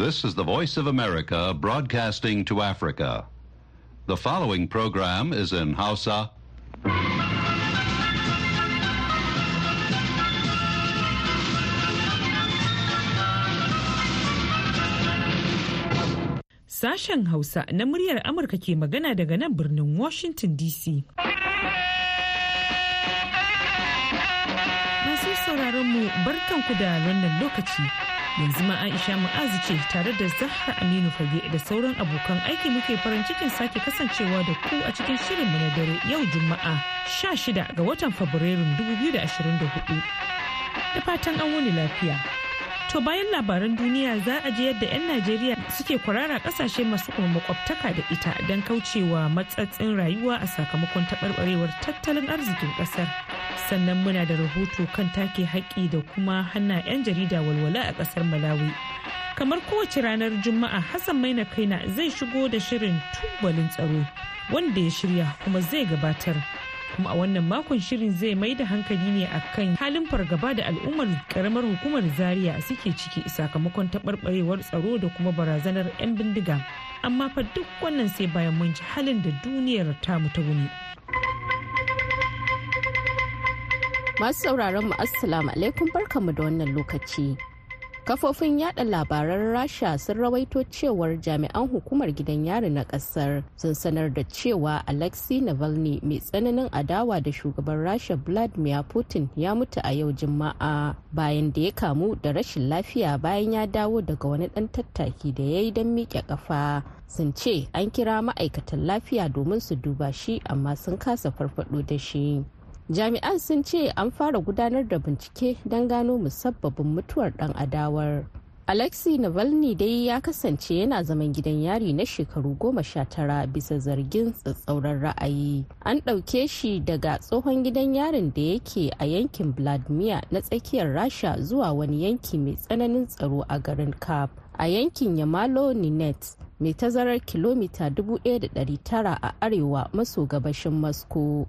This is the Voice of America broadcasting to Africa. The following program is in Hausa. Sashen Hausa na muryar Amurka ke magana daga nan birnin Washington DC. Masu sauraron mu barkanku da wannan lokaci. Yanzu ma Aisha Mu'azu ce tare da Zahra Aminu Fage da sauran abokan aiki muke farin cikin sake kasancewa da ku a cikin shirinmu na dare yau Juma'a 16 ga watan Fabrairun 2024. Da fatan an wuni lafiya. To bayan labaran duniya za a ji yadda 'yan Najeriya suke kwarara ƙasashe masu makwabtaka da ita don kaucewa matsatsin rayuwa a sakamakon taɓarɓarewar tattalin arzikin ƙasar. Sannan muna da rahoto kan take haƙƙi da kuma hana 'yan jarida walwala a ƙasar Malawi. Kamar kowace ranar Juma'a Hassan Maina Kaina zai shigo da shirin tubalin tsaro wanda ya shirya kuma zai gabatar. kuma a wannan makon shirin zai mai da hankali ne akan halin fargaba da al'ummar karamar hukumar zaria suke ciki sakamakon taɓarɓarewar tsaro da kuma barazanar 'yan bindiga amma fa duk wannan sai bayan mun ji halin da duniyar tamu ta wuni. Masu sauraron mu assalamu alaikum barkamu da wannan lokaci. Kafofin yada labaran rasha sun rawaito cewar jami'an hukumar gidan yari na ƙasar sun sanar da cewa alexei navalny mai tsananin adawa da shugaban rasha vladimir putin ya mutu a yau juma'a bayan da ya kamu da rashin lafiya bayan ya dawo daga wani dan tattaki da ya yi don miƙe kafa sun ce an kira ma'aikatan lafiya domin su duba shi amma sun kasa farfado da shi. Jami'an sun ce an fara gudanar da bincike don gano musabbabin mutuwar dan adawar. Alexei navalny dai ya kasance yana zaman gidan yari na shekaru goma sha tara bisa zargin tsatsauran ra'ayi. An ɗauke shi daga tsohon gidan yarin da yake a yankin vladimir na tsakiyar rasha zuwa wani yanki mai tsananin tsaro a garin kap a yankin yamalo ninet mai tazarar kilomita 1,900 a arewa maso gabashin moscow.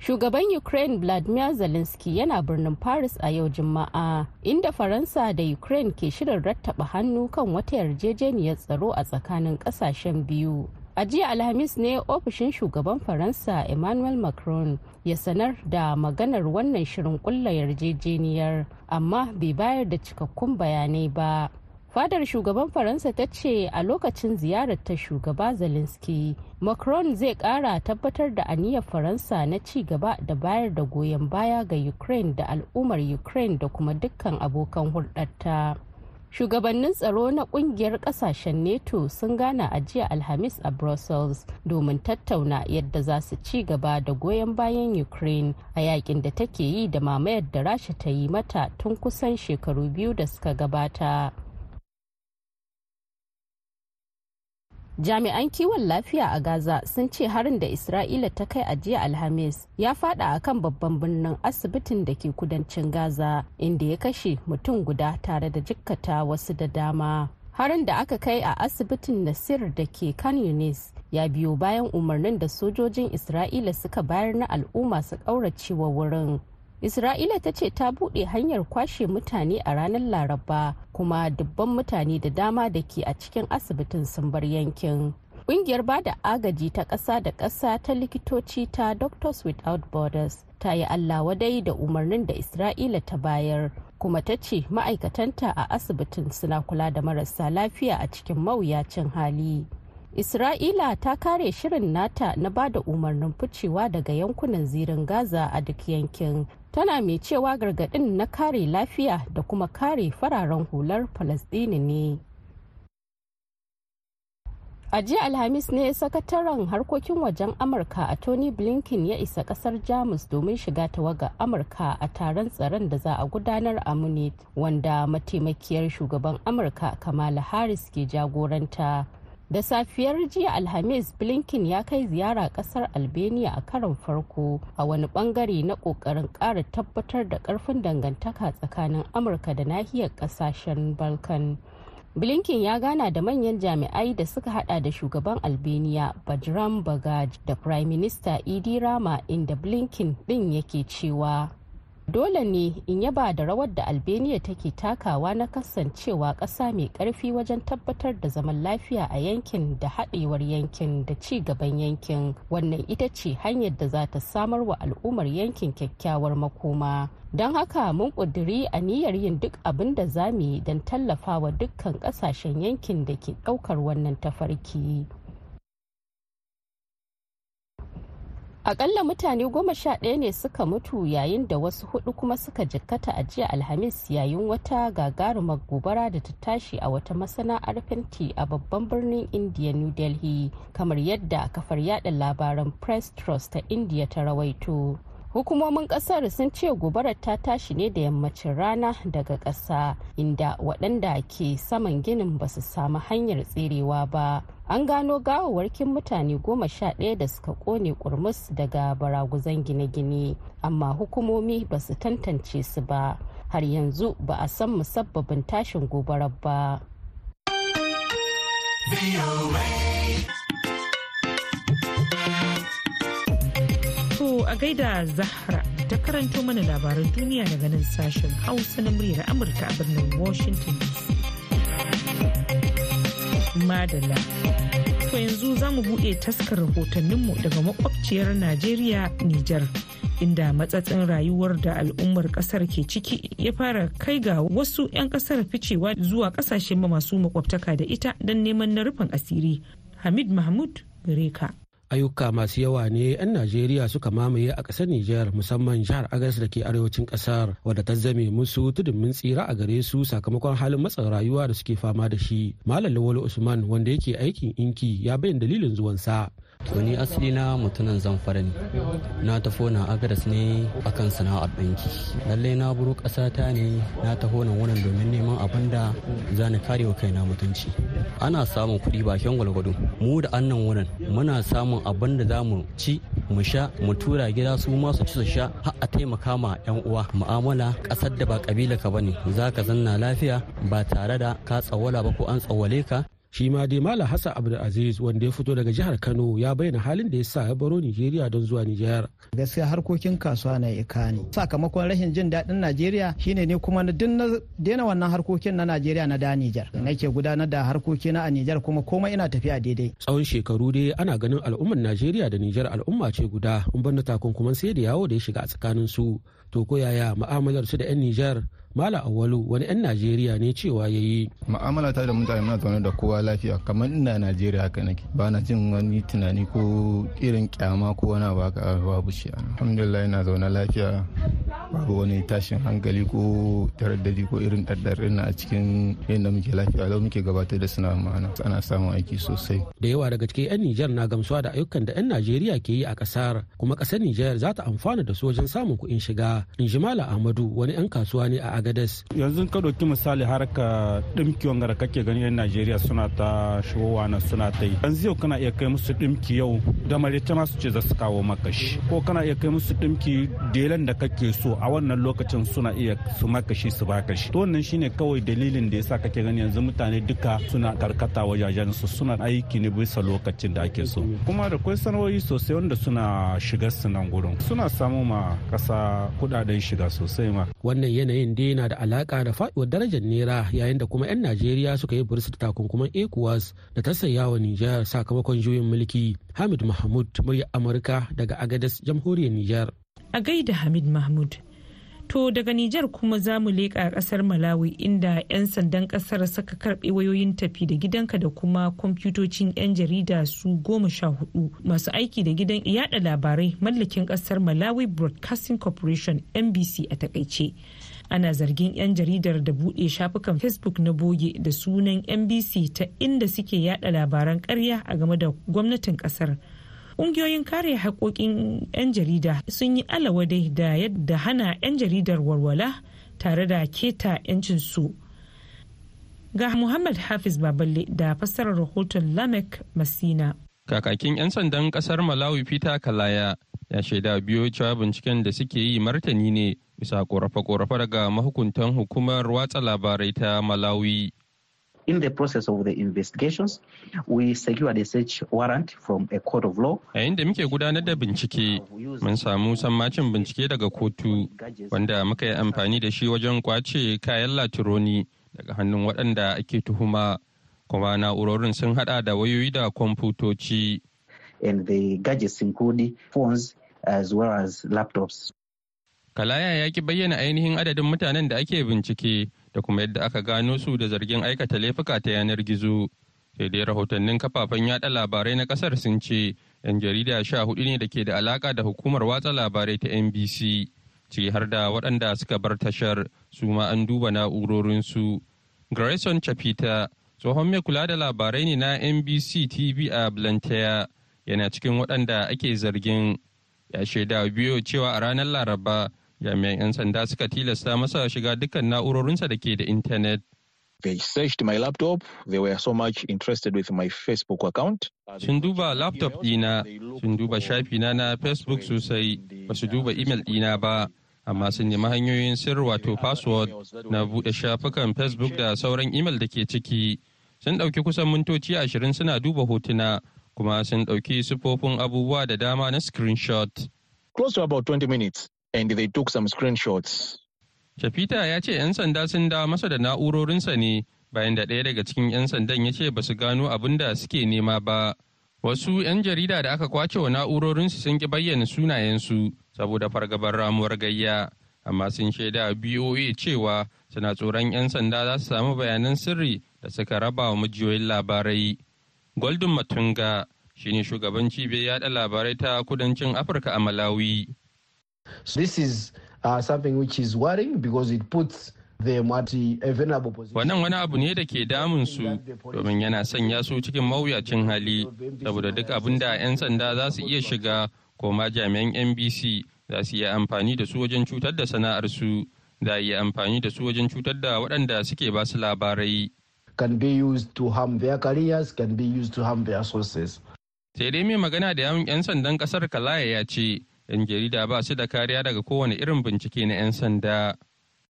Shugaban Ukraine Vladimir Zelensky yana birnin Paris a yau Juma'a, inda Faransa da Ukraine ke shirin rattaba hannu kan wata yarjejeniyar tsaro a tsakanin ƙasashen biyu. A jiya Alhamis ne ofishin shugaban Faransa Emmanuel Macron ya sanar da maganar wannan shirin kulla yarjejeniyar, amma bai bayar da cikakkun bayanai ba. Fadar shugaban faransa ta ce a lokacin ziyarar ta shugaba zelensky macron zai kara tabbatar da aniyar faransa na ci gaba da bayar da goyon baya ga ukraine da al'ummar ukraine da kuma dukkan abokan hulɗarta. Shugabannin tsaro na ƙungiyar ƙasashen neto sun gana a jiya alhamis a brussels domin tattauna yadda za su ci gaba da goyon bayan ukraine a yaƙin da take yi da mamayar da rasha ta yi mata tun kusan shekaru biyu da suka gabata. Jami'an kiwon lafiya a gaza sun ce harin da isra'ila ta kai a jiya alhamis ya fada a kan babban birnin asibitin da ke kudancin gaza inda ya kashe mutum guda tare da jikkata wasu da dama. Harin da aka kai a asibitin nasir da ke kan yunis ya biyo bayan umarnin da sojojin isra'ila suka bayar na al'umma su ƙauracewa wurin. Isra'ila ta ce ta buɗe hanyar kwashe mutane a ranar Laraba kuma dubban mutane da dama da ke a cikin asibitin sun bar yankin. Ƙungiyar ba da agaji ta ƙasa da ƙasa ta likitoci ta Doctors Without Borders ta yi Allah wadai da umarnin da Isra'ila ta bayar kuma ta ce ma'aikatanta a asibitin suna kula da marasa lafiya a cikin mawuyacin hali. Isra'ila ta kare shirin nata na ba da umarnin ficewa daga yankunan zirin Gaza a duk yankin. Tana mai cewa gargaɗin na kare lafiya da kuma kare fararen hular Falasɗini ne. A jiya Alhamis ne sakataren harkokin wajen Amurka a Tony Blinken ya isa ƙasar Jamus domin shiga tawaga Amurka a taron tsaron da za a gudanar a Munich wanda mataimakiyar shugaban Amurka Kamala Harris ke jagoranta. Da safiyar jiya alhamis blinken ya kai ziyara ƙasar albania a karon farko a wani ɓangare na ƙoƙarin kara tabbatar da ƙarfin dangantaka tsakanin amurka da nahiyar ƙasashen balkan. Blinken ya gana da manyan jami'ai da suka hada da shugaban albania bajram bagaj da prime minister idi rama inda blinken din yake cewa dole ne in yaba da rawar da albania take takawa na kasancewa ƙasa mai ƙarfi wajen tabbatar da zaman lafiya a yankin da haɗewar yankin da ci gaban yankin wannan ita ce hanyar da za ta samar wa al'ummar yankin kyakkyawar makoma don haka mun ƙudiri aniyar yin duk abin da za mu yi don tallafawa dukkan ƙasashen yankin da ke ɗaukar wannan tafarki. Akalla mutane goma sha ɗaya ne suka mutu yayin da wasu huɗu kuma suka jikkata a jiya alhamis yayin wata gagarumar gobara da ta tashi a wata masana'ar fenti a babban birnin india new delhi kamar yadda kafar yada labaran press trust ta india ta rawaito. Hukumomin ƙasar sun ce gobarar ta tashi ne da yammacin rana daga ƙasa inda waɗanda ke saman ginin ba su samu hanyar tserewa ba an gano gawawarkin mutane goma sha ɗaya da suka ƙone kurmus daga baraguzan gine-gine amma hukumomi ba su tantance su ba har yanzu ba a san musabbabin tashin gobarar ba. A gaida Zahra ta karanto mana labaran duniya daga nan sashen Hausa na muryar Amurka a birnin Washington DC. Madalla. To yanzu za mu buɗe taskar rahotanninmu daga makwabciyar Najeriya Nijar. Inda matsatsin rayuwar da al'ummar ƙasar ke ciki ya fara kai ga wasu 'yan ƙasar ficewa zuwa ƙasashe masu makwabtaka da ita don neman na rufin asiri. Hamid Mahmud Gareka. Ayyuka masu yawa ne 'yan najeriya suka mamaye a ƙasar nijar musamman jihar agas da ke arewacin ƙasar wadda ta zame musu tudun tsira a gare su sakamakon halin matsin rayuwa da suke fama da shi. Malam lawal usman wanda yake aikin inki ya bayyana dalilin zuwansa. To ni asali na mutumin zamfara ne. Na tafo na agadas ne akan sana'ar ɗinki. Lallai na buru ƙasa ta ne na taho nan wurin domin neman abin da za ni kare wa kaina mutunci. Ana samun kuɗi bakin gwalgwado. Mu da annan wurin muna samun abin da za mu ci mu sha mu tura gida su ma su ci su sha har a taimaka ma yan uwa. Mu'amala ƙasar da ba kabila ka ba ne za ka zanna lafiya ba tare da ka tsawala ba ko an tsawale ka. Shi ma dai mala hassan abdulaziz wanda ya fito daga jihar kano ya bayyana halin da ya sa ya baro nigeria don zuwa nijar. Gaskiya harkokin kasuwa na ika ne. Sakamakon rashin jin daɗin najeriya shine ne kuma na duk daina wannan harkokin na najeriya na da nijar. Nake gudanar da harkoki na a nijar kuma komai ina tafiya daidai. Tsawon shekaru dai ana ganin al'ummar najeriya da nijar al'umma ce guda. In banda takunkuman sai da yawo da ya shiga a tsakanin su to ko yaya mu'amalar su da 'yan nijar? Mala Awalu wani 'yan Najeriya ne cewa ya yi. Ma'amala ta da mutane muna zaune da kowa lafiya kamar ina Najeriya haka nake ba na jin wani tunani ko irin kyama ko wani abu haka babu shi. Alhamdulillah ina zaune lafiya babu wani tashin hankali ko taraddadi ko irin ɗaɗɗar na a cikin yadda muke lafiya lau muke gabatar da suna ma'ana ana samun aiki sosai. Da yawa daga cikin 'yan Nijar na gamsuwa da ayyukan da 'yan Najeriya ke yi a ƙasar kuma ƙasar Nijar za ta amfana da su wajen samun kuɗin shiga. In ji Mala Ahmadu wani 'yan kasuwa ne a Agades. Yanzu ka ɗauki misali harka ɗimki wanga da kake gani 'yan Najeriya suna ta shigowa na suna ta yi. Yanzu yau kana iya kai musu ɗimki yau da marita ma su ce za su kawo maka shi. Ko kana iya kai musu ɗimki delan da kake so a wannan lokacin suna iya su maka shi su baka shi. To wannan shine kawai dalilin da yasa kake gani yanzu mutane duka suna karkata wajajen su suna aiki ne bisa lokacin da ake so. Kuma da kwai sanarwoyi sosai wanda suna shiga su nan gurin. Suna samu ma kasa kuɗaɗen shiga sosai ma. Wannan yanayin dai na da alaka da faduwar darajar naira yayin da kuma 'yan najeriya suka yi bursu da takunkuman ecowas da ta saya wa nijar sakamakon juyin mulki. Hamid mahmud murya amurka daga agadas jamhuriyar nijar. A gaida hamid mahmud. To daga nijar kuma za mu leƙa ƙasar malawi inda 'yan sandan ƙasar suka karɓe wayoyin tafi da gidanka da kuma kwamfutocin 'yan jarida su goma sha huɗu masu aiki da gidan yada labarai mallakin ƙasar malawi broadcasting corporation nbc a taƙaice ana zargin 'yan jaridar da buɗe shafukan facebook na boge da sunan nbc ta inda suke yada labaran karya a game da gwamnatin ƙasar ƙungiyoyin kare haƙoƙin 'yan jarida sun yi alawadai da yadda hana 'yan jaridar walwala tare da keta 'yancinsu ga muhammad hafiz baballe da fassarar rahoton lamek masina. Kakakin 'yan sandan ƙasar malawi peter kalaya ya shaida biyo cewa binciken da suke yi martani ne bisa korafe-korafe daga mahukuntan hukumar watsa labarai ta malawi In the process of the investigations, we secured a search warrant from a court of law. Yayin da muke gudanar da bincike, mun samu sammacin bincike daga kotu wanda muka yi amfani da shi wajen ƙwace kayan latironi daga hannun waɗanda ake tuhuma. Kuma na'urorin sun hada da wayoyi da kwamfutoci. And the gadgets include phones as well as laptops. Kalaya ya ki bayyana ainihin adadin mutanen da ake bincike da kuma yadda aka gano su da zargin aikata laifuka ta yanar gizo. Sai dai rahotannin kafafen yada labarai na ƙasar sun ce 'yan jarida sha huɗu ne da ke da alaka da hukumar watsa labarai ta NBC. Ciki har da waɗanda suka bar tashar su ma an duba na'urorinsu. Grayson Chapita, tsohon mai kula da labarai ne na NBC TV a Blantyre, yana cikin waɗanda ake zargin. Ya shaida biyu cewa a ranar Laraba jami'an 'yan sanda suka tilasta masa shiga dukkan na'urorinsa da ke da intanet. They searched my laptop. They were so much interested with my Facebook account. Sun duba laptop dina, sun duba shafina na Facebook sosai, ba su duba email dina ba, amma sun nemi hanyoyin sirri wato password na buɗe shafukan Facebook da sauran email da ke ciki. Sun ɗauki kusan mintoci ashirin suna duba hotuna, kuma sun ɗauki sifofin abubuwa da dama na screenshot. Close to about 20 minutes. And they took some screenshots. Shafita ya ce 'yan sanda sun dawo masa da na'urorinsa ne bayan da ɗaya daga cikin 'yan sandan ya ce ba su gano abin da suke nema ba. Wasu 'yan jarida da aka ƙwace wa na'urorinsu sun ki bayyana sunayensu saboda fargabar ramuwar gayya, amma sun shaida BOA cewa suna tsoron 'yan sanda za su samu bayanan sirri da suka raba wa majiyoyin labarai. Golden Matunga shine shugaban cibiyar yada labarai ta kudancin Afirka a Malawi. This is uh, something which is worrying because it puts. Wannan wani abu ne da ke damun su domin yana sanya su cikin mawuyacin hali saboda duk abin da 'yan sanda za su iya shiga ko ma jami'an NBC za su iya amfani da su wajen cutar da sana'ar su za a iya amfani da su wajen cutar da waɗanda suke ba su labarai. Can be used to harm their careers, can be used to harm their sources. Sai dai mai magana da yawan 'yan sandan ƙasar Kalaya ya ce 'yan jarida ba su da kariya daga kowane irin bincike na 'yan sanda.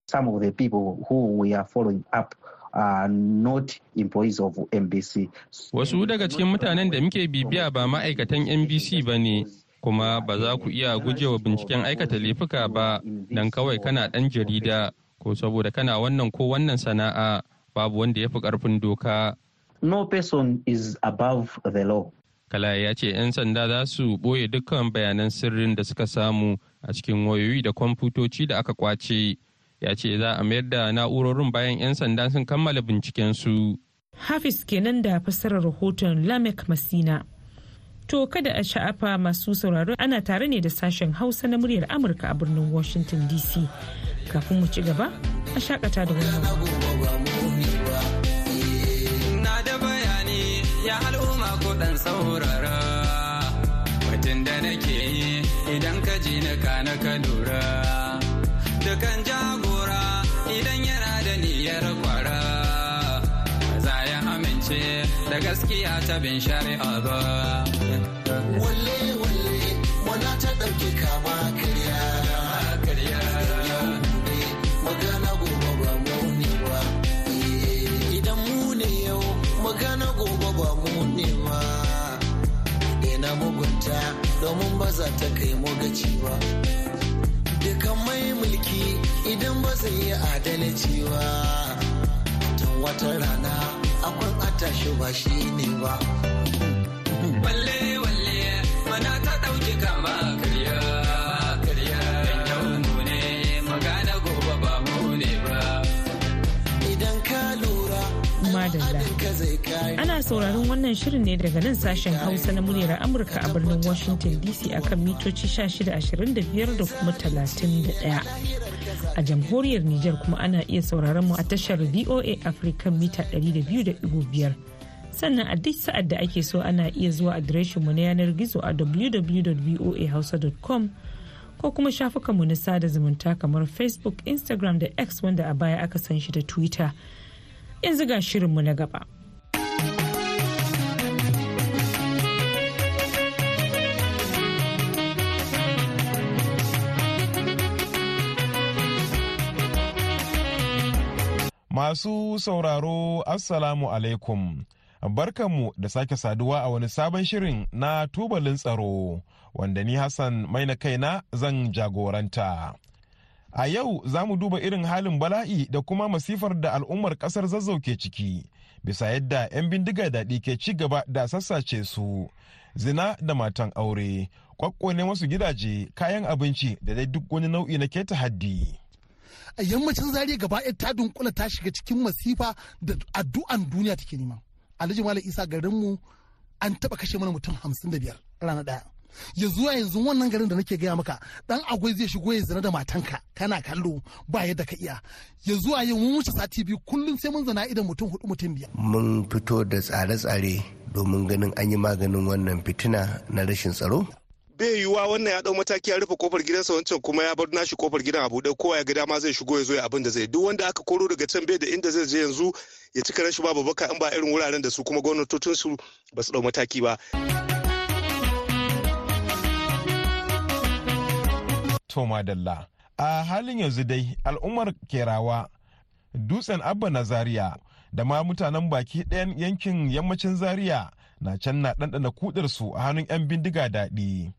Some of the people who we are following up are not employees of NBC. Wasu daga cikin mutanen da muke bibiya ba ma'aikatan NBC ba ne, kuma ba za ku iya gujewa binciken aikata laifuka ba don kawai kana ɗan jarida ko saboda kana wannan ko wannan sana'a babu wanda ya fi ƙarfin doka. No person is above the law. Kala ya ce 'yan sanda za su ɓoye dukkan bayanan sirrin da suka samu a cikin wayoyi da kwamfutoci da aka ƙwace. Ya ce za a mayar da na'urorin bayan 'yan sanda sun kammala bincikensu. Hafiz kenan da fassarar rahoton Lamek Masina. To kada a sha'afa masu sauraro ana tare ne da sashen Hausa na muryar Amurka a birnin Washington DC. Kafin mu ci gaba, a shakata da wannan. Na da bayani ya al'umma dan saurara. Batun da nake yi idan ka ji na ka na ka lura. Dukan jagora idan yana da niyyar kwara. Za ya amince da gaskiya ta bin shari'a ba. Walle walle wana ta ɗauki kama karya. Domin ba za ta kai mu gaci ba. Dukan mai mulki idan ba zai yi adalci ba. Tun wata rana akwai atashi ba shi ne ba. Walle walle mana ta ɗauki kama. Karya. Madalla. Ana sauraron wannan shirin ne daga nan sashen Hausa na muryar Amurka a birnin Washington DC akan mitoci 1625 da kuma 31. A jamhuriyar Nijar kuma ana iya sauraron mu a tashar VOA Africa mita 200.5. Sannan a duk sa'ad da ake so ana iya zuwa adireshin mu na yanar gizo a www.voahausa.com ko kuma shafukanmu na sada zumunta kamar Facebook, Instagram da X wanda a baya aka san shi da Twitter. Yanzu ga shirinmu na gaba. Masu sauraro Assalamu alaikum. Barkanmu da sake saduwa a wani sabon shirin na tubalin tsaro wanda ni Hassan mai na kaina zan jagoranta. A yau za mu duba irin halin bala'i da kuma masifar da al'ummar ƙasar zazzau ke ciki bisa yadda 'yan bindiga daɗi ke ci gaba da sassace su. Zina da matan aure kwakkone wasu gidaje kayan abinci da dai duk wani nau'i na keta haddi. a yammacin zariya gaba ta dunkula ta shiga cikin masifa da addu'an duniya take nema. Alhaji malam isa garinmu an taɓa kashe mana mutum hamsin da biyar rana ɗaya. Ya zuwa yanzu wannan garin da nake gaya maka dan agwai zai shigo ya zina da matanka. Kana kallo ba yadda ka iya. Ya zuwa yau mun wuce sati biyu kullum sai mun zana idan mutum huɗu mutum biyar. Mun fito da tsare-tsare domin ganin an yi maganin wannan fitina na rashin tsaro. Bai yiwuwa wannan ya ɗau mataki ya rufe ƙofar gidansa wancan kuma ya bar nashi ƙofar gidan a buɗe. Kowa ya ga dama zai shigo ya zo ya abin da zai duk wanda aka koro daga can bai da inda zai je yanzu ya cika rashin babu baka in ba irin wuraren da su kuma gwamnatocin su ba su ɗau mataki ba. Toma Dalla. A halin yanzu dai al'ummar Kerawa, Dutsen Abba na Zaria da ma mutanen baki ɗayan yankin yammacin Zaria na can na ɗanɗana kudarsu a hannun 'yan bindiga daɗi.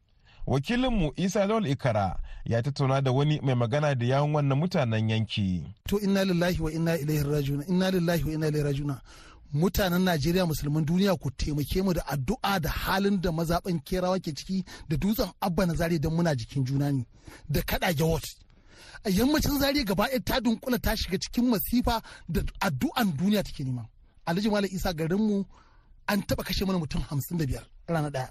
Wakilinmu Isa Lawal Ikara ya tattauna da wani mai magana da yawon wannan mutanen yanki. to inna lillahi wa inna ilaihi rajiuna inna lillahi wa inna ilaihi rajiuna mutanen Najeriya musulman duniya ku taimake mu da addu'a da halin da mazaɓan kerawa ke ciki da dutsen abba na zare don muna jikin juna ne da kaɗa jawot a yammacin zariya gaba ɗaya ta dunkula ta shiga cikin masifa da addu'an duniya take nema. Alhaji malam isa garinmu an taɓa kashe mana mutum hamsin da biyar rana ɗaya.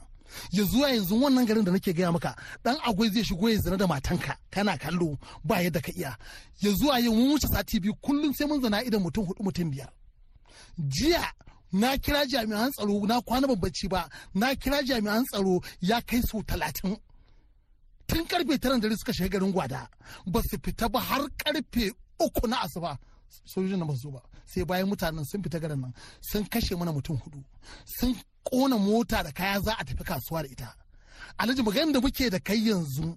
Ya zuwa yanzu wannan garin da nake gaya maka dan agwai zai shigo ya zina da matanka kana kallo ba yadda ka iya. Ya zuwa yau mun wuce sati biyu kullum sai mun zana idan mutum huɗu mutum biyar. Jiya na kira jami'an tsaro na kwana babbaci ba na kira jami'an tsaro ya kai sau talatin. Tun ƙarfe tara dare suka shiga garin gwada ba su fita ba har ƙarfe uku na asuba. Sojojin na ba su ba sai bayan mutanen sun fita garin nan sun kashe mana mutum huɗu. Sun kona mota da kaya za a tafi kasuwa da ita. Alhaji maganin da muke da kai yanzu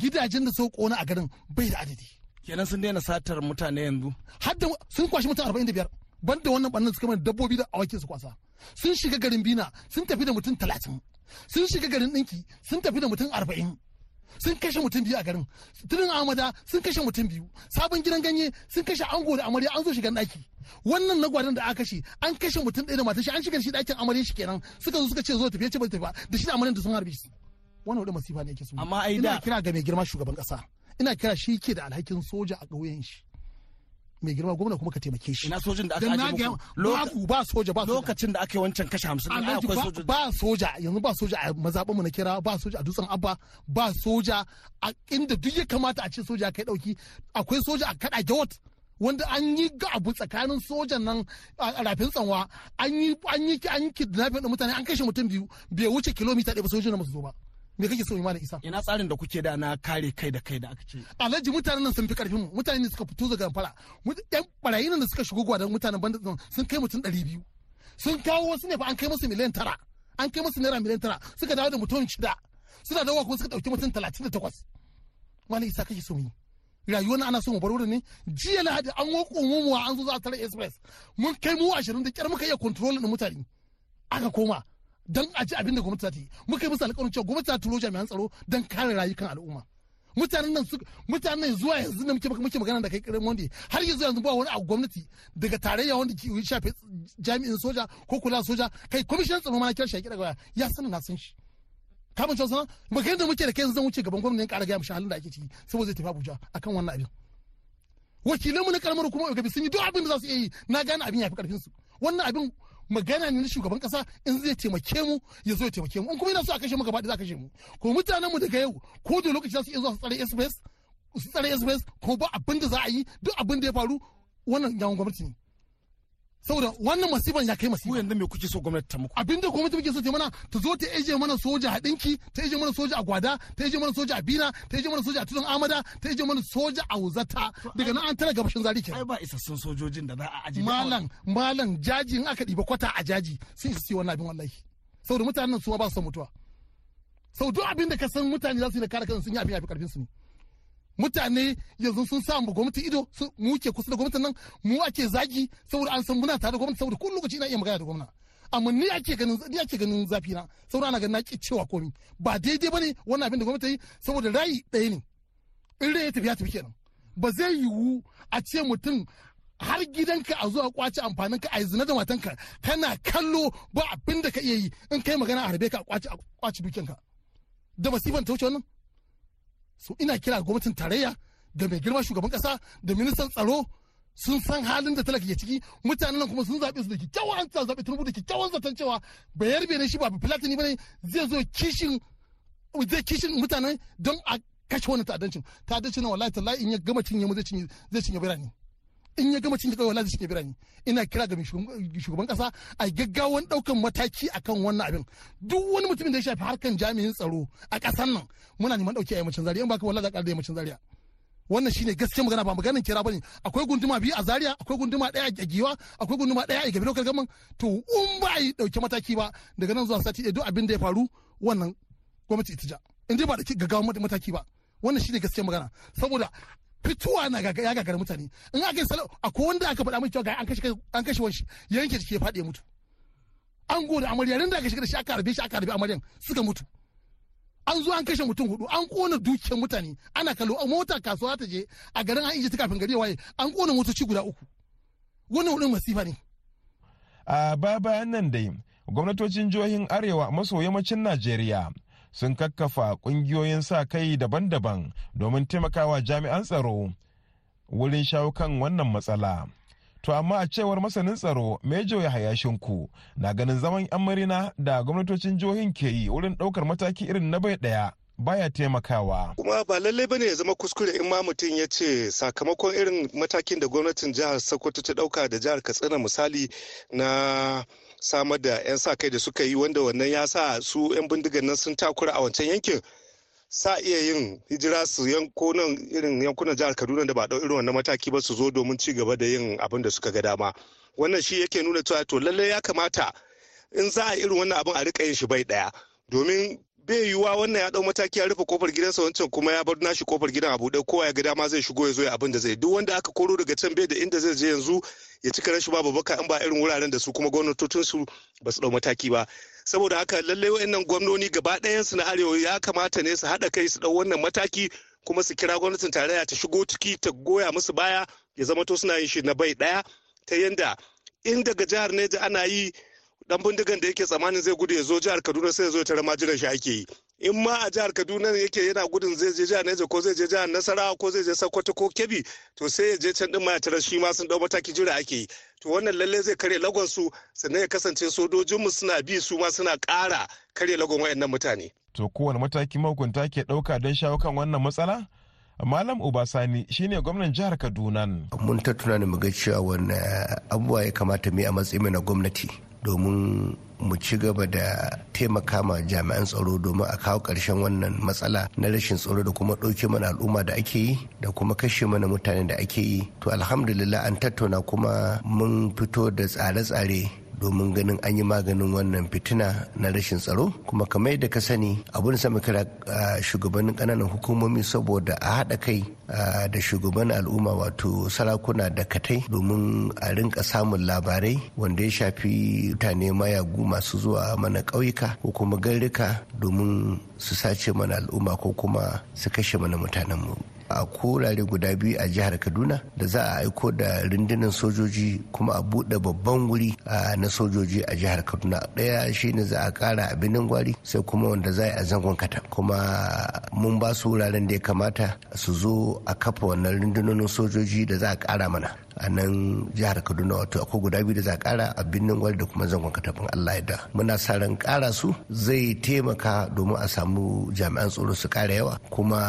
gidajen da sun kona a garin bai da adadi. Kenan sun daina satar mutane yanzu? Har sun kwashi mutum arba'in da biyar. Banda wannan bannan suka mana dabbobi da awakin su kwasa. Sun shiga garin bina sun tafi da mutum talatin. Sun shiga garin ɗinki sun tafi da mutum arba'in. Sun kashe mutum biyu a garin. Tunin amada sun kashe mutum biyu. Sabon gidan ganye sun kashe ango da amarya an zo shiga ɗaki. Wannan na gwadon da aka kashe an kashe mutum ɗaya da matashi an shiga shi ɗakin amarya shi kenan. Suka zo suka ce zo tafiye ce ba tafi. Ba da shi da amaryan da sun harbe shi. Wannan wadda masifa ne yake so. Amma ai ina da- kira ga mai girma shugaban ƙasa. Ina kira shi ke da alhakin soja a ƙauyen shi. Mai girma gwamna kuma ka taimake shi. Ina sojin da aka aje muku? ba soja ba soja. lokacin da aka yi wancan kashe hamsin din, ai Alhaji akwai ba- sojoji ba soja. Yanzu ba soja a mazaɓinmu na kira ba soja a dutsen abba ba soja a inda duk ya kamata a ce soja kai ɗauki. Akwai soja a kaɗa jawat wanda an yi ga abu tsakanin sojan nan a rafin tsanwa. An yi an yi kidnapping da mutane an kashe mutum biyu. Bai wuce kilomita ɗaya ba sojojin na su zo ba. Me kake so da isa? Ina tsarin da kuke da na kare kai da kai da aka ce. Alhaji mutanen nan sun fi ƙarfin mu. Mutane ne suka fito daga fara yan barayi nan da suka shigo gwadon mutanen banda nan sun kai mutum ɗari biyu. Sun kawo wasu ne fa an kai musu miliyan tara. An kai musu naira miliyan tara. Suka dawo da mutum shida. Suna dawowa kuma suka ɗauki mutum talatin da takwas. Wani isa kake so mu yi? Rayuwar nan ana so mu bar wurin ne? Jiya lahadi an wako mumuwa an zo za a tare express. Mun kai mu ashirin da kyar muka iya control din mutane. Aka koma. Don a ji abin da gwamnati za ta yi. Muka yi musu alƙawarin cewa gwamnati za ta turo jami'an tsaro don kare rayukan al'umma. Mutanen nan su mutanen nan zuwa yanzu da muke muke magana da kai kiran wanda har yanzu yanzu ba wani abu gwamnati daga tarayya wanda ke shafe jami'in soja ko kula soja. Kai kwamishinan tsaro ma na kira shi a kira gaya ya sanin na san shi. Kamun cewa sana maganar da muke da kai yanzu zan wuce gaban gwamnati ƙara gaya mishi halin da ake ciki saboda zai tafi Abuja akan wannan abin. Wakilanmu na karamar hukumar gabi sun yi duk abin da za su iya yi. Na gane abin ya fi ƙarfin su wannan abin magana ne na shugaban kasa in zai taimake mu ya zo ya taimake mu. In kuma yana so a kashe mu gaba za a kashe mu. Ko mutanen mu daga yau ko da lokaci za su iya zuwa su tsare express su tsare express ko ba abin da za a yi duk abin da ya faru wannan yawon gwamnati ne. Saboda wannan masifan ya kai masifa. Yanzu me kuke so gwamnati ta muku? Abinda gwamnati muke so ta mana ta zo ta eje mana soja a dinki ta eje mana soja a gwada ta eje mana soja a bina ta eje mana soja a tudun amada ta eje mana soja a wuzata. Daga nan an tara gabashin zari kenan. Ai ba isassun sojojin da za a ajiye. Malam malam jaji in aka ɗiba kwata a jaji sun isa siyo wannan abin wallahi. Saboda mutanen su ba su mutuwa. Sau duk abin da ka san mutane za su yi da kare kansu sun yi abin yafi ƙarfin su ne. Mutane yanzu sun sa mu gwamnati ido mu ke kusa da gwamnatin nan mu ake zagi saboda an san muna tare da gwamnati saboda kullum lokaci ina iya magana da gwamna. Amma ni ake ganin ni ake ganin zafi na saboda ana ganin na ki cewa komi. Ba daidai ba ne wannan abin da gwamnati yi saboda rayi ɗaya ne. In rai ya tafi ya tafi kenan. Ba zai yiwu a ce mutum har gidanka a zuwa ƙwace amfanin ka a zina da matanka kana kallo ba abin da ka iya yi in kai magana a harbe ka a ƙwace dukiyanka. Da masifan ta wuce wannan? So ina kira gwamnatin tarayya da mai girma shugaban kasa da ministan tsaro sun san halin da talaka ke ciki. Mutanen nan kuma sun zaɓe su da kyakkyawan an zaɓe tunubu da kyakkyawan zaton cewa bayar bai shi ba filatini ba ne zai zo kishin zai kishin mutane don a kashe wannan ta'addancin. Ta'addancin nan wallahi tallahi in ya gama cinye mu zai cinye zai cinye birane. In ya gama cinye kawai cinye birane. Ina kira ga shugaban kasa a gaggawan ɗaukan mataki akan wannan abin. Duk wani mutumin da ya shafi harkan jami'in tsaro a ƙasar nan muna neman ɗauki a yammacin zaria. In baka wallahi za ka da yammacin zaria. Wannan shine gaskiya magana ba maganin kira ba ne akwai gunduma biyu a zaria akwai gunduma ɗaya a giwa akwai gunduma ɗaya a gabi lokal gaman to in ba yi ɗauki mataki ba daga nan zuwa sati ɗaya duk abin da ya faru wannan gwamnati ita ja. In dai ba da gaggawan mataki ba. Wannan shine gaskiya magana. Saboda fituwa na ya gagara mutane. In aka yi salau akwai wanda aka faɗa mai cewa ga an kashe an kashe wani ya yanke jiki ya faɗi ya mutu. An gode amarya da aka shiga da shi aka harbe shi aka harbe amaryan suka mutu. An zo an kashe mutum huɗu an kona dukiyar mutane. Ana kallo a mota kasuwa ta je a garin an ta kafin gari waye an kona motoci guda uku. Wannan hudun masifa ne. A ba bayan nan dai gwamnatocin jihohin arewa maso yammacin najeriya sun kakkafa ƙungiyoyin sa kai daban-daban domin taimakawa jami'an tsaro wurin shawo kan wannan matsala. To amma a cewar masanin tsaro Mejo ya hayashinku na ganin zaman 'yan marina da gwamnatocin jihohin ke yi wurin ɗaukar mataki irin na bai ɗaya baya taimakawa. Kuma ba lallai ba ne ya zama kuskure in ma mutum ya ce sakamakon irin matakin da gwamnatin jihar Sokoto ta ɗauka da jihar Katsina misali na samar da 'yan sa kai da suka yi wanda wannan ya sa su 'yan bindigan nan sun takura a wancan yankin sa iya yin hijira su yanko nan irin yankunan jihar kaduna da ba ɗau irin wannan mataki ba su zo domin ci gaba da yin abin da suka ga dama. Wannan shi yake nuna cewa to lallai ya kamata in za a irin wannan abin a riƙa yin shi bai ɗaya. Domin bai yiwuwa wannan ya ɗau mataki ya rufe ƙofar gidansa wancan kuma ya bar nashi ƙofar gidan a buɗe. Kowa ya ga dama zai shigo ya zo ya abin da zai. Duk wanda aka koro daga can bai da inda zai je yanzu ya cika rashin babu baka in ba irin wuraren da su kuma gwamnatocin su ba su ɗau mataki ba. Saboda haka lallai wayannan gwamnoni gaba ɗayan su na arewa ya kamata ne su haɗa kai su ɗau wannan mataki kuma su kira gwamnatin tarayya ta shigo ciki ta goya musu baya ya zama to suna yin shi na bai ɗaya. Ta yanda in daga jihar Neja ana yi dan bindigan da yake tsammanin zai gudu ya zo jihar Kaduna sai ya zo tare majiran shi ake yi. In ma a jihar Kaduna yake yana gudun zai je jihar Niger ko zai je jihar Nasarawa ko zai je Sokoto ko Kebbi to sai ya je can din ma ya tare shi ma sun ɗau mataki jira ake yi. To wannan lalle zai kare lagon su sannan ya kasance sojojin mu suna bi su ma suna ƙara kare lagon wayannan mutane. To kowane mataki mahukunta ke ɗauka don shawo kan wannan matsala? Malam Obasani shine gwamnan jihar Kaduna. Mun ta tunani mu ga cewa wani abubuwa ya kamata mu yi a matsayin na gwamnati. Domin mu ci gaba da taimaka ma jami'an tsaro domin a kawo ƙarshen wannan matsala na rashin tsaro da kuma ɗauke mana al'umma da ake yi da kuma kashe mana mutane da ake yi. To alhamdulillah an tattauna kuma mun fito da tsare-tsare domin ganin an yi maganin wannan fitina na rashin tsaro. Kuma kamar yadda ka sani abun sama kira shugabannin ƙananan hukumomi saboda a haɗa kai da shugaban al'umma wato sarakuna da katai domin a rinka samun labarai wanda ya shafi mutane mayagu masu zuwa mana ƙauyuka ko kuma garrika domin su sace mana al'umma ko kuma su kashe mana mutanenmu. A kurare guda biyu a jihar kaduna da za a aiko da rundunar sojoji kuma a buɗe babban wuri na sojoji a jihar kaduna. Ɗaya shine za a ƙara a binin gwari sai kuma wanda za a zangon kata. Kuma mun ba su wuraren da ya kamata su zo a kafa wannan rundunonin sojoji da za a ƙara mana. A nan jihar kaduna wato akwai guda biyu da za a kara a birnin gwari da kuma zangon katafin allah da muna sa ran kara su zai taimaka domin a samu jami'an tsaro su kara yawa kuma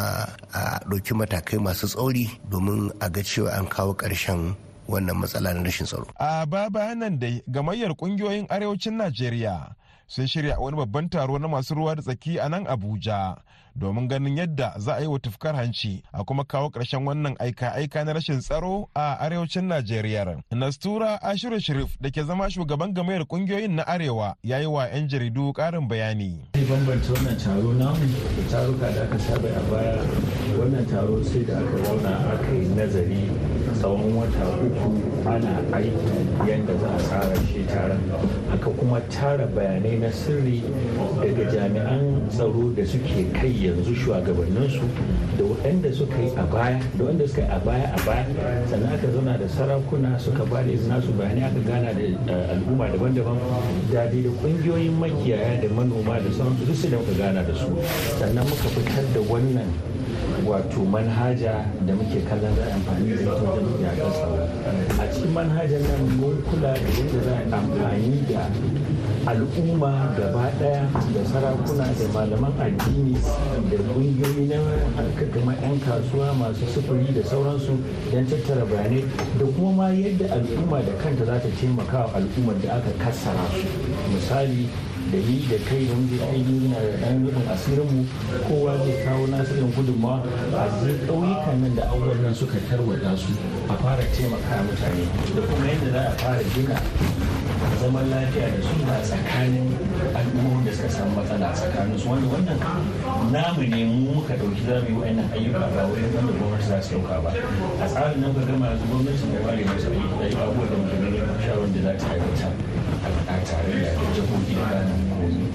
a ɗauki matakai masu tsauri domin a ga cewa an kawo ƙarshen wannan matsala na rashin tsaro. a ba bayanan dai gamayyar ƙungiyoyin arewacin najeriya sun shirya wani babban taro na masu ruwa da tsaki a nan abuja domin ganin yadda za a yi wa tufkar hanci a kuma kawo ƙarshen wannan aika-aika na rashin tsaro a arewacin najeriya. Nastura ashiru sharif da ke zama shugaban gamayar ƙungiyoyin na arewa ya yi wa 'yan jaridu ƙarin bayani. Taro da aka wannan taro sai da aka zauna aka yi nazari tsawon wata uku ana aiki yadda za a tsara shi taron. Aka kuma tara bayanai na sirri daga jami'an tsaro da suke kai yanzu shugabanninsu da waɗanda suka yi a baya da wanda suka yi a baya a baya. Sannan aka zauna da sarakuna suka ba da nasu bayanai aka gana da al'umma daban-daban da da ƙungiyoyin makiyaya da manoma da sauransu duk su da muka gana da su. Sannan muka fitar da wannan wato manhaja da muke kallon za a amfani da ita wajen yaƙar tsaro a cikin manhajar nan mun kula da yadda za a amfani da al'umma gaba ɗaya da sarakuna da malaman addini da ƙungiyoyi na kuma 'yan kasuwa masu sufuri da sauransu don tattara bayanai da kuma ma yadda al'umma da kanta za ta taimaka wa al'ummar da aka kassara su. Misali da ni da kai da muke aiki na da ɗan rubin asirinmu kowa zai kawo nasu irin gudunmawa. A zai ƙauyukan nan da abubuwan nan suka tarwata su a fara taimaka mutane. Da kuma yadda za a fara gina zaman lafiya da suna tsakanin al'ummomin da suka samu matsala tsakanin su. Wanda wannan namu ne mu muka ɗauki za mu yi wa'annan ayyuka ba wai wanda gwamnati za su ɗauka ba. A tsarin nan ka gama yanzu gwamnati da ware masu ayyuka da gani shawarar da za ta aiwata a tare da jihohi da ranar komi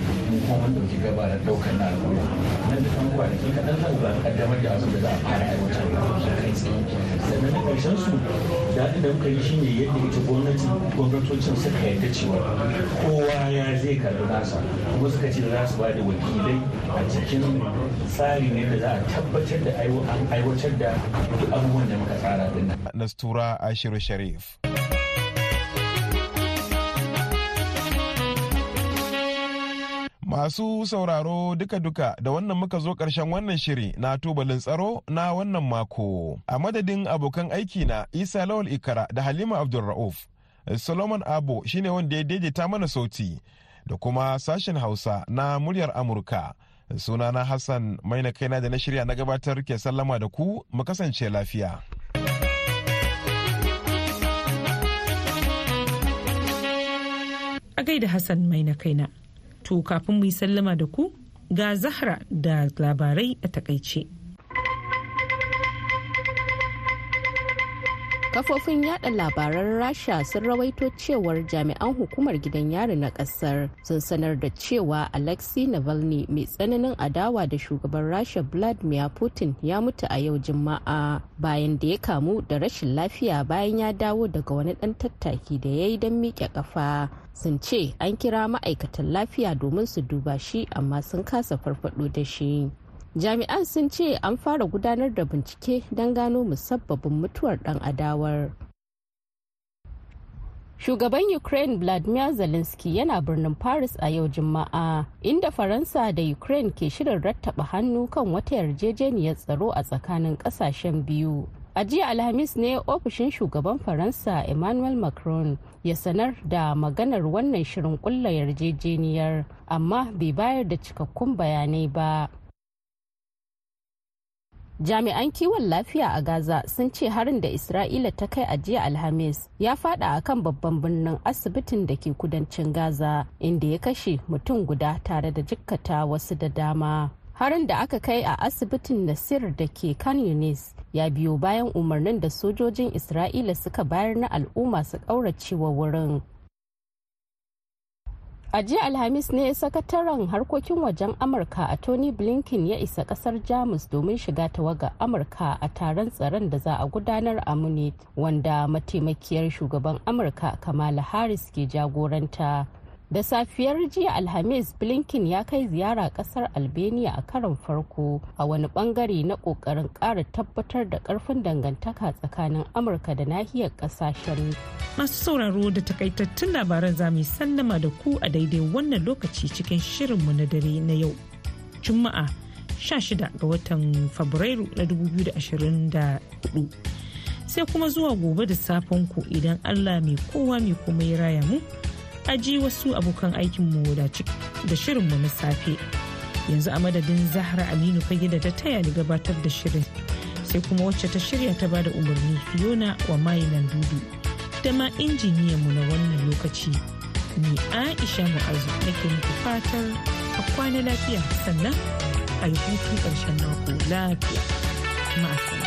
kuma mun ɗauki gaba da ɗaukar na al'umma nan da kan kwanaki kaɗan zan zuwa kaddamar da abin da za a fara aiwatar da kai tsaye sannan na ƙarshen su daɗin da muka yi shine yadda ita gwamnati gwamnatocin suka yarda cewa kowa ya zai karɓi nasa kuma suka ce za su ba da wakilai a cikin tsari ne da za a tabbatar da aiwatar da duk abubuwan da muka tsara din. Nastura Ashiru Sharif. Masu sauraro duka-duka da wannan muka zo ƙarshen wannan shiri na tubalin tsaro na wannan mako. A madadin abokan aiki na Isa Lawal Ikara da Halima Abdulra'uf. Solomon Abo shine wanda ya daidaita mana sauti da kuma sashen Hausa na muryar Amurka. Sunana Hassan maina kaina da na shirya na gabatar ke sallama da ku mu kasance lafiya. A gaida Hassan maina kaina. To kafin mu yi sallama da ku ga Zahra da labarai a taƙaice. Kafofin yada labaran rasha sun rawaito cewar jami'an hukumar gidan yari na ƙasar sun sanar da cewa alexei navalny mai tsananin adawa da shugaban rasha vladimir putin ya mutu a yau juma'a bayan da ya kamu da rashin lafiya bayan ya dawo daga wani dan tattaki da ya yi don miƙe kafa sun ce an kira ma'aikatan lafiya domin su duba shi amma sun kasa farfado da shi. Jami'an sun ce an fara gudanar da bincike don gano musabbabin mutuwar dan adawar. Shugaban ukraine vladimir zelensky yana birnin paris a yau juma'a inda faransa da ukraine ke shirin rattaba hannu kan wata yarjejeniyar tsaro a tsakanin ƙasashen biyu. A jiya alhamis ne ofishin shugaban faransa emmanuel macron ya sanar da maganar wannan shirin kulla yarjejeniyar amma bai bayar da cikakkun bayanai ba. Jami'an kiwon lafiya a gaza sun ce harin da isra'ila ta kai a jiya alhamis ya fada a kan babban birnin asibitin da ke kudancin gaza inda ya kashe mutum guda tare da jikkata wasu da dama. Harin da aka kai a asibitin nasir da ke kan yunis ya biyo bayan umarnin da sojojin isra'ila suka bayar na al'umma su ƙauracewa wurin. A jiya alhamis ne sakataren harkokin wajen amurka a tony blinken ya isa ƙasar jamus domin shiga tawaga amurka a taron tsaron da za a gudanar a munich wanda mataimakiyar shugaban amurka kamala harris ke jagoranta. Da safiyar jiya alhamis blinken ya kai ziyara ƙasar albania a karon farko a wani ɓangare na ƙoƙarin kara tabbatar da ƙarfin dangantaka tsakanin amurka da nahiyar ƙasashen masu sauraro da takaitattun labaran za mu sallama da ku a daidai wannan lokaci cikin shirinmu na dare na yau juma'a 16 ga watan fabrairu na 2024 sai kuma zuwa gobe da safen ku idan allah mai kowa mai kuma ya raya mu. Aji wasu abokan aikinmu da shirinmu na safe. Yanzu a madadin zahra aminu fage da ta taya ni gabatar da shirin sai kuma wacce ta shirya ta ba da umarni fiona wa mayinan dudu da ma injiniyanmu na wannan lokaci. Ni aisha mu'azu nake muku fatar a kwana lafiya sannan a yi hutun ƙarshen mako lafiya. Ma'asala.